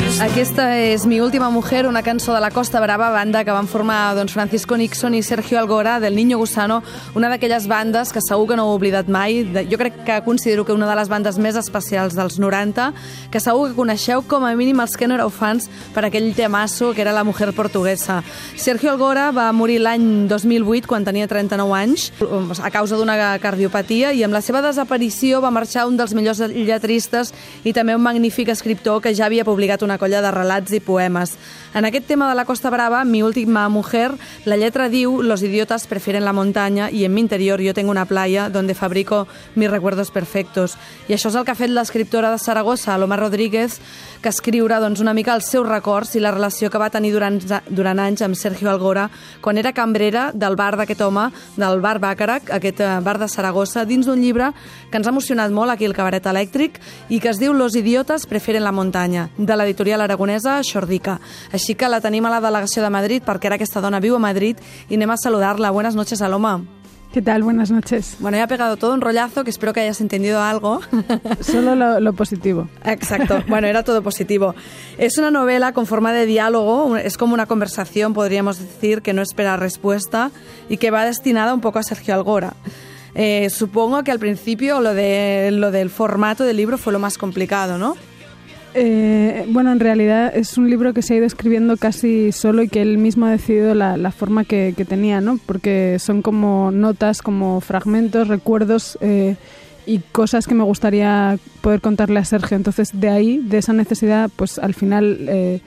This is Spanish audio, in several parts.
you Aquesta és Mi última mujer, una cançó de la Costa Brava, banda que van formar doncs, Francisco Nixon i Sergio Algora del Niño Gusano, una d'aquelles bandes que segur que no heu oblidat mai. Jo crec que considero que una de les bandes més especials dels 90, que segur que coneixeu com a mínim els que no éreu fans per aquell temasso que era La mujer portuguesa. Sergio Algora va morir l'any 2008 quan tenia 39 anys a causa d'una cardiopatia i amb la seva desaparició va marxar un dels millors lletristes i també un magnífic escriptor que ja havia publicat una colla de relats i poemes. En aquest tema de la Costa Brava, Mi última mujer, la lletra diu Los idiotas prefieren la montaña y en mi interior yo tengo una playa donde fabrico mis recuerdos perfectos. I això és el que ha fet l'escriptora de Saragossa, Aloma Rodríguez, que escriure doncs, una mica els seus records i la relació que va tenir durant, durant anys amb Sergio Algora quan era cambrera del bar d'aquest home, del bar Bacarac, aquest eh, bar de Saragossa, dins d'un llibre que ens ha emocionat molt aquí el Cabaret Elèctric i que es diu Los idiotas prefieren la montaña, de l'editorial aragonesa Xordica. Així que la tenim a la delegació de Madrid perquè ara aquesta dona viu a Madrid i anem a saludar-la. Buenas noches, Aloma. ¿Qué tal? Buenas noches. Bueno, ya ha pegado todo un rollazo que espero que hayas entendido algo. Solo lo, lo, positivo. Exacto. Bueno, era todo positivo. Es una novela con forma de diálogo, es como una conversación, podríamos decir, que no espera respuesta y que va destinada un poco a Sergio Algora. Eh, supongo que al principio lo, de, lo del formato del libro fue lo más complicado, ¿no? Eh, bueno, en realidad es un libro que se ha ido escribiendo casi solo y que él mismo ha decidido la, la forma que, que, tenía, ¿no? Porque son como notas, como fragmentos, recuerdos eh, y cosas que me gustaría poder contarle a Sergio. Entonces, de ahí, de esa necesidad, pues al final eh,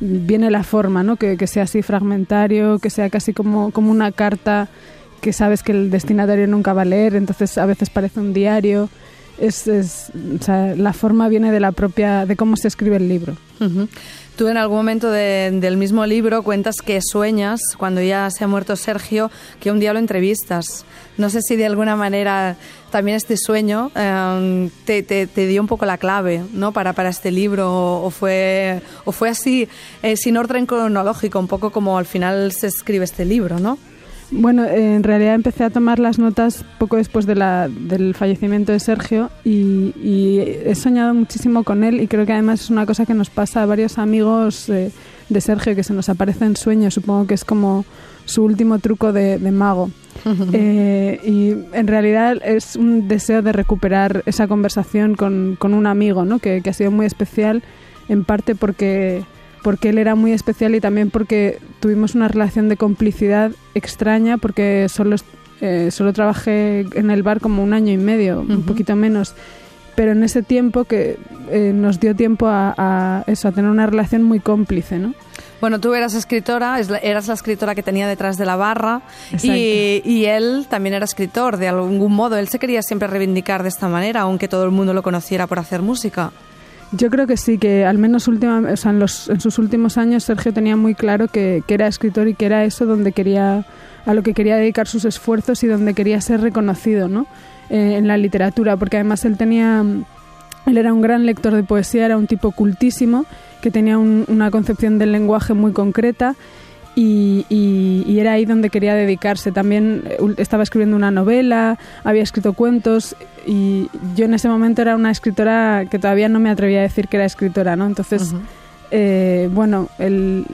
viene la forma, ¿no? Que, que, sea así fragmentario, que sea casi como, como una carta que sabes que el destinatario nunca va a leer, entonces a veces parece un diario es, es la forma viene de la propia de cómo se escribe el libro. Tú en algún momento de, del mismo libro cuentas que sueñas, cuando ya se ha muerto Sergio, que un día lo entrevistas. No sé si de alguna manera también este sueño eh, te, te, dio un poco la clave ¿no? para, para este libro o, o fue, o fue así, eh, sin orden cronológico, un poco como al final se escribe este libro, ¿no? Bueno, en realidad empecé a tomar las notas poco después de la, del fallecimiento de Sergio y, y, he soñado muchísimo con él y creo que además es una cosa que nos pasa a varios amigos eh, de Sergio que se nos aparece en sueños, supongo que es como su último truco de, de mago. eh, y en realidad es un deseo de recuperar esa conversación con, con un amigo, ¿no? que, que ha sido muy especial, en parte porque porque él era muy especial y también porque tuvimos una relación de complicidad extraña porque solo, eh, solo trabajé en el bar como un año y medio, uh -huh. un poquito menos. Pero en ese tiempo que eh, nos dio tiempo a, a, eso, a tener una relación muy cómplice, ¿no? Bueno, tú eras escritora, eras la escritora que tenía detrás de la barra y, y, él también era escritor, de algún modo. Él se quería siempre reivindicar de esta manera, aunque todo el mundo lo conociera por hacer música. Yo creo que sí, que al menos última, o sea, en, los, en, sus últimos años Sergio tenía muy claro que, que, era escritor y que era eso donde quería, a lo que quería dedicar sus esfuerzos y donde quería ser reconocido, ¿no? Eh, en la literatura, porque además él tenía, él era un gran lector de poesía, era un tipo cultísimo, que tenía un, una concepción del lenguaje muy concreta y, y, y, era ahí donde quería dedicarse. También eh, estaba escribiendo una novela, había escrito cuentos y yo en ese momento era una escritora que todavía no me atrevía a decir que era escritora, ¿no? Entonces, uh -huh. eh, bueno, el,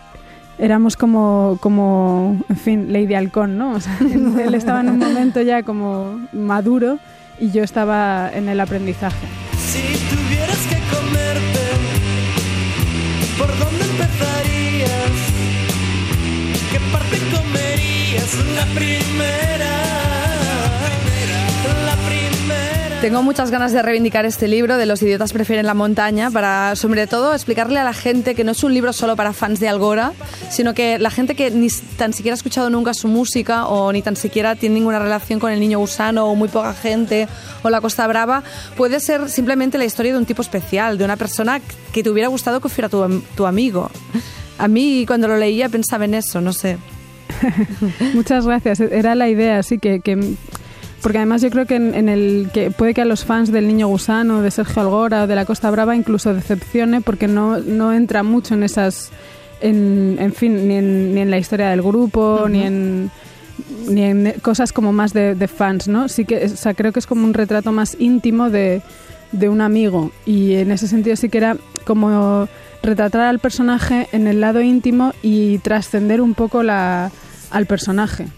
éramos como, como, en fin, Lady Halcón, ¿no? O sea, él estaba en un momento ya como maduro y yo estaba en el aprendizaje. Si Tengo muchas ganas de reivindicar este libro de Los idiotas prefieren la montaña para, sobre todo, explicarle a la gente que no es un libro solo para fans de Algora, sino que la gente que ni tan siquiera ha escuchado nunca su música o ni tan siquiera tiene ninguna relación con el niño gusano o muy poca gente o la Costa Brava, puede ser simplemente la historia de un tipo especial, de una persona que te hubiera gustado que fuera tu amigo. A mí cuando lo leía pensaba en eso, no sé. Muchas gracias. Era la idea, así que, que porque además yo creo que en, en, el que puede que a los fans del Niño Gusano, de Sergio Algora o de la Costa Brava incluso decepcione porque no, no entra mucho en esas, en, en fin, ni en, ni en, la historia del grupo, uh -huh. ni en ni en cosas como más de, de, fans, ¿no? Sí que, o sea, creo que es como un retrato más íntimo de, de un amigo y en ese sentido sí que era como retratar al personaje en el lado íntimo y trascender un poco la, al personaje.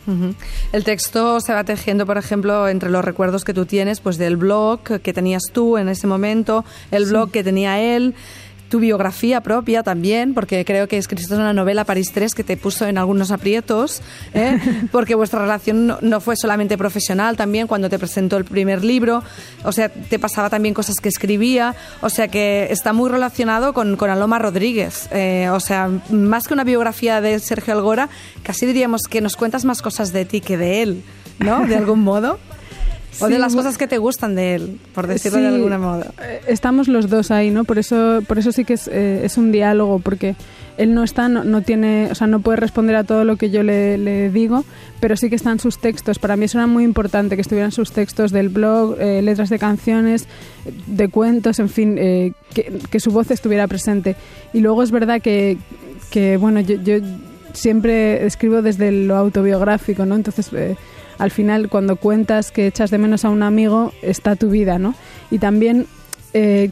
El texto se va tejiendo, por ejemplo, entre los recuerdos que tú tienes, pues del blog que tenías tú en ese momento, el blog que tenía él, tu biografía propia también, porque creo que escribiste una novela París 3 que te puso en algunos aprietos, ¿eh? porque vuestra relación no, no fue solamente profesional, también cuando te presentó el primer libro, o sea, te pasaba también cosas que escribía, o sea que está muy relacionado con, con Aloma Rodríguez, eh, o sea, más que una biografía de Sergio Algora, casi diríamos que nos cuentas más cosas de ti que de él, ¿no? De algún modo. O de Sí, las cosas que te gustan de él, por decirlo de Sí, algún modo. eh, Estamos los dos ahí, ¿no? Por eso, por eso sí que es, eh, es un diálogo, porque él no está, no, no tiene, o sea, no puede responder a todo lo que yo le, le digo, pero sí que están sus textos. Para mí eso era muy importante, que estuvieran sus textos del blog, eh, letras de canciones, eh, de cuentos, en fin, eh, que, que su voz estuviera presente. Y luego es verdad que, que bueno, yo, yo siempre escribo desde lo autobiográfico, ¿no? Entonces, eh, al final, cuando cuentas que echas de menos a un amigo, está tu vida, ¿no? Y también eh,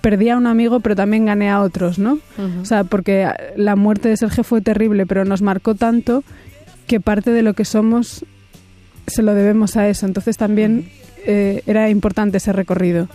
perdí a un amigo, pero también gané a otros, ¿no? O sea, porque la muerte de Sergio fue terrible, pero nos marcó tanto que parte de lo que somos se lo debemos a eso. Entonces también eh, era importante ese recorrido.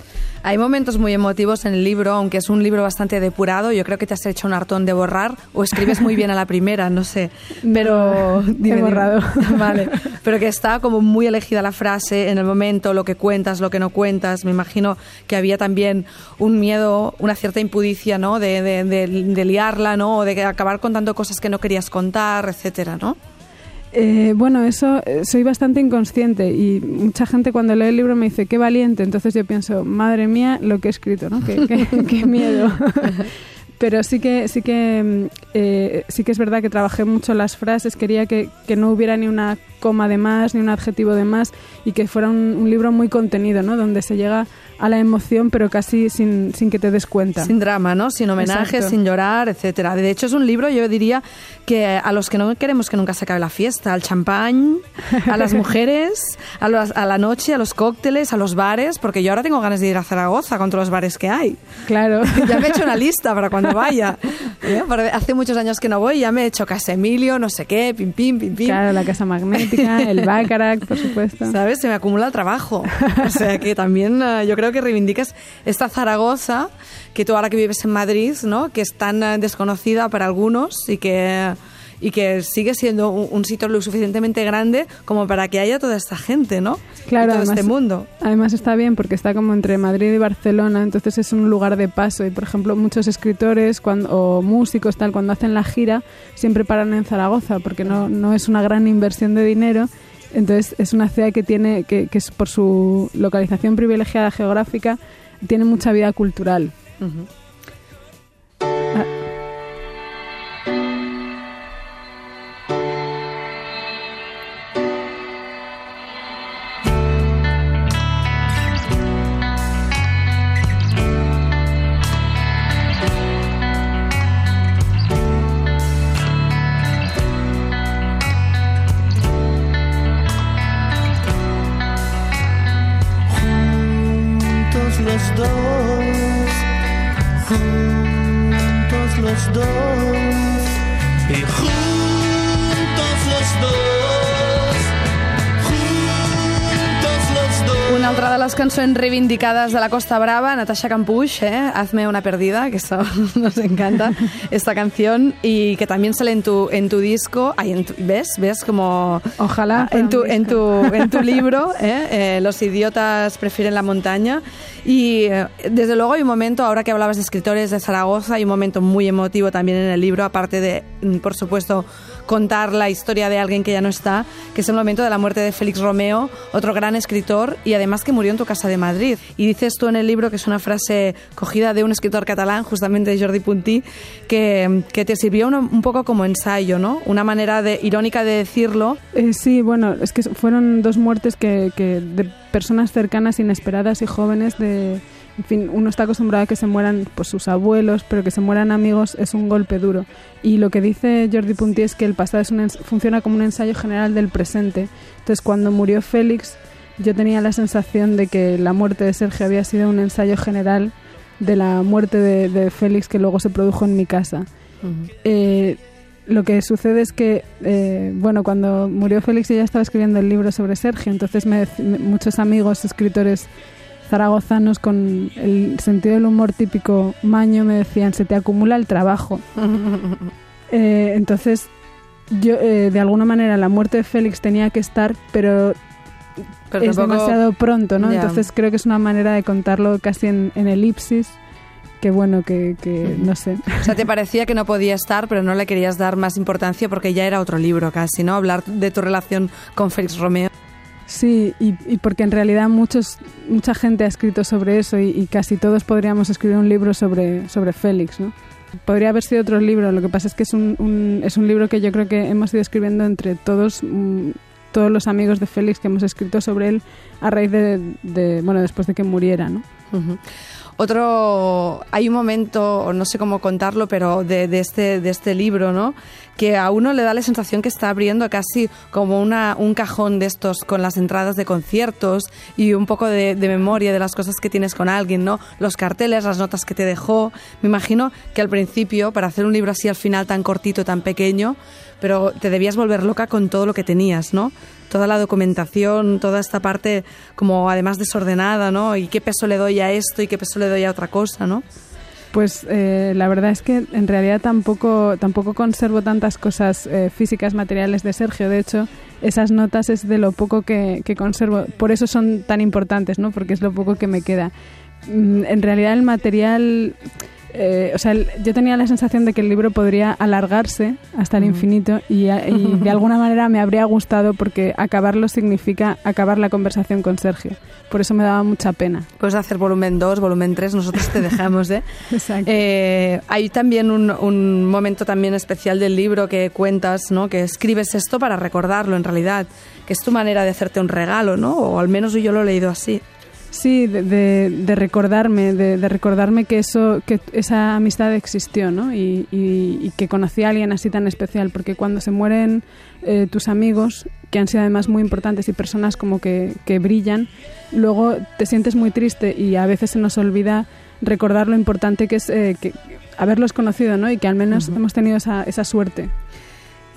Hay momentos muy emotivos en el libro, aunque es un libro bastante depurado. Yo creo que te has hecho un hartón de borrar o escribes muy bien a la primera, no sé. Pero No, he borrado. Vale, pero que está como muy elegida la frase en el momento, lo que cuentas, lo que no cuentas. Me imagino que había también un miedo, una cierta impudicia, ¿no? De, de, de- de liarla, ¿no? O de acabar contando cosas que no querías contar, etcétera, ¿no? Eh, bueno, eso eh, soy bastante inconsciente y mucha gente cuando lee el libro me dice qué valiente. Entonces yo pienso, madre mía, lo que he escrito, ¿no? Qué, qué- qué miedo. Pero sí que sí que mm, eh, sí que es verdad que trabajé mucho las frases. Quería que, que no hubiera ni una coma de más ni un adjetivo de más y que fuera un, un libro muy contenido, ¿no? Donde se llega a la emoción, pero casi sin, sin que te des cuenta. Sin drama, ¿no? Sin homenajes, Exacto. sin llorar, etcétera. De hecho, es un libro, yo diría, que a los que no queremos que nunca se acabe la fiesta, al champán, a las mujeres, a, las- a la noche, a los cócteles, a los bares, porque yo ahora tengo ganas de ir a Zaragoza con todos los bares que hay. Claro. Ya me he hecho una lista para cuando vaya. ¿eh? Hace muchos años que no voy, ya me he hecho Casa Emilio, no sé qué, pim, pim, pim, pim. Claro, la casa magnética, el Baccarat, por supuesto. ¿Sabes? Se me acumula el trabajo. O sea que también eh, yo creo que reivindicas esta Zaragoza que tú ahora que vives en Madrid, ¿no? Que es tan eh, desconocida para algunos y que y que sigue siendo un, un sitio lo suficientemente grande como para que haya toda esta gente, ¿no? Claro, y todo además, este mundo. Además está bien porque está como entre Madrid y Barcelona, entonces es un lugar de paso y por ejemplo muchos escritores cuando, o músicos tal cuando hacen la gira siempre paran en Zaragoza porque no, no es una gran inversión de dinero, entonces es una ciudad que tiene que, que es por su localización privilegiada geográfica tiene mucha vida cultural. Les cançons reivindicades de la Costa Brava, Natasha Campuch, ¿eh? Hazme una perdida, que eso nos encanta, esta canción, y que también sale en tu, en tu disco, ay, en tu- ¿ves? ¿Ves como... Ojalá fuera En tu, en, tu, en tu libro, ¿eh? Eh, Los idiotas prefieren la montaña. Y eh, desde luego hay un momento, ahora que hablabas de escritores de Zaragoza, hay un momento muy emotivo también en el libro, aparte de, mm, por supuesto, contar la historia de alguien que ya no está, que es el momento de la muerte de Félix Romeo, otro gran escritor y además que murió en tu casa de Madrid. Y dices tú en el libro que es una frase cogida de un escritor catalán, justamente Jordi Puntí, que, que te sirvió un poco como ensayo, ¿no? Una manera de, irónica de decirlo. Eh, sí, bueno, es que fueron dos muertes que de personas cercanas, inesperadas y jóvenes de... En fin, uno está acostumbrado a que se mueran pues, sus abuelos, pero que se mueran amigos es un golpe duro. Y lo que dice Jordi Puntí es que el pasado es un ens- funciona como un ensayo general del presente. Entonces, cuando murió Félix, yo tenía la sensación de que la muerte de Sergio había sido un ensayo general de la muerte de, de Félix que luego se produjo en mi casa. Eh, lo que sucede es que, eh, bueno, cuando murió Félix yo ya estaba escribiendo el libro sobre Sergio, entonces me, me- muchos amigos, escritores zaragozanos con el sentido del humor típico maño me decían, se te acumula el trabajo. Eh, entonces, yo, eh, de alguna manera, la muerte de Félix tenía que estar, pero, Pero es tampoco- demasiado pronto, ¿no? Entonces creo que es una manera de contarlo casi en, en elipsis, que bueno, que, que no sé. O sea, te parecía que no podía estar, pero no le querías dar más importancia porque ya era otro libro casi, ¿no? Hablar de tu relación con Félix Romeo. Sí, y, y porque en realidad muchos, mucha gente ha escrito sobre eso y, casi todos podríamos escribir un libro sobre, sobre Félix, ¿no? Podría haber sido otro libro, lo que pasa es que es un, es un libro que yo creo que hemos ido escribiendo entre todos, mm, todos los amigos de Félix que hemos escrito sobre él a raíz de, de, bueno, después de que muriera, ¿no? Otro, hay un momento, no sé cómo contarlo, pero de, de este, de este libro, ¿no? Que a uno le da la sensación que está abriendo casi como una, un cajón de estos con las entradas de conciertos y un poco de, de memoria de las cosas que tienes con alguien, ¿no? Los carteles, las notas que te dejó. Me imagino que al principio, para hacer un libro así al final tan cortito, tan pequeño, pero te debías volver loca con todo lo que tenías, ¿no? Toda la documentación, toda esta parte como además desordenada, ¿no? Y qué peso le doy a esto y qué peso le doy a otra cosa, ¿no? Pues eh, la verdad es que en realidad tampoco, tampoco conservo tantas cosas eh, físicas, materiales de Sergio. De hecho, esas notas es de lo poco que, que conservo. Por eso son tan importantes, ¿no? Porque es lo poco que me queda. Mm, En realidad el material... eh, o sea, yo tenía la sensación de que el libro podría alargarse hasta el infinito y, a- y de alguna manera me habría gustado porque acabarlo significa acabar la conversación con Sergio. Por eso me daba mucha pena. Puedes hacer volumen 2, volumen 3, nosotros te dejamos, ¿eh? Exacto. Eh, hay también un, un momento también especial del libro que cuentas, ¿no? Que escribes esto para recordarlo en realidad, que es tu manera de hacerte un regalo, ¿no? O al menos yo lo he leído así. Sí, de, de- de recordarme, de, de recordarme que eso, que esa amistad existió, ¿no? Y, y- y que conocí a alguien así tan especial, porque cuando se mueren eh, tus amigos, que han sido además muy importantes y personas como que, que brillan, luego te sientes muy triste y a veces se nos olvida recordar lo importante que es eh, que haberlos conocido, ¿no? Y que al menos hemos tenido esa, esa suerte.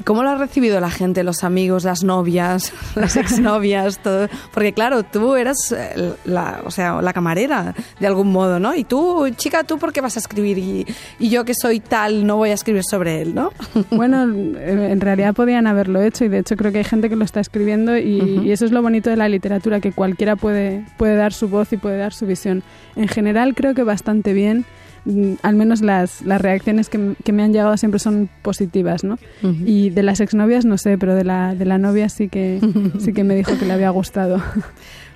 ¿Cómo lo ha recibido la gente, los amigos, las novias, las exnovias, todo? Porque claro, tú eras eh, la, o sea, la camarera de algún modo, ¿no? Y tú, chica, ¿tú por qué vas a escribir? Y, y yo que soy tal, no voy a escribir sobre él, ¿no? Bueno, en realidad podían haberlo hecho y de hecho creo que hay gente que lo está escribiendo y, y eso es lo bonito de la literatura, que cualquiera puede, puede dar su voz y puede dar su visión. En general creo que bastante bien, al menos las, las reacciones que, que me han llegado siempre son positivas, ¿no? Y de las exnovias no sé, pero de la, de la novia sí que, sí que me dijo que le había gustado.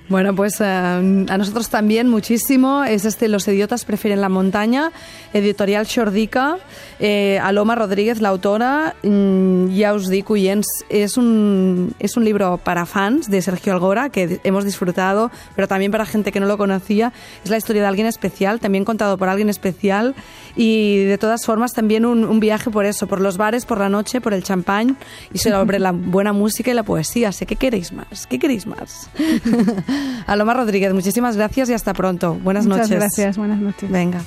Bueno, pues eh, a nosotros también muchísimo. Es este Los idiotas prefieren la montaña, editorial Xordica, eh, Aloma Rodríguez, la autora. Mm, ja us dic, oients, es un, es un libro para fans de Sergio Algora que hemos disfrutado, pero también para gente que no lo conocía. Es la historia de alguien especial, también contado por alguien especial y de todas formas también un, un viaje por eso, por los bares, por la noche, por el champán y sobre la buena música y la poesía. Sé que queréis más, ¿qué queréis más? Aloma Rodríguez, muchísimas gracias y hasta pronto. Buenas Muchas noches. gracias, buenas noches. Venga.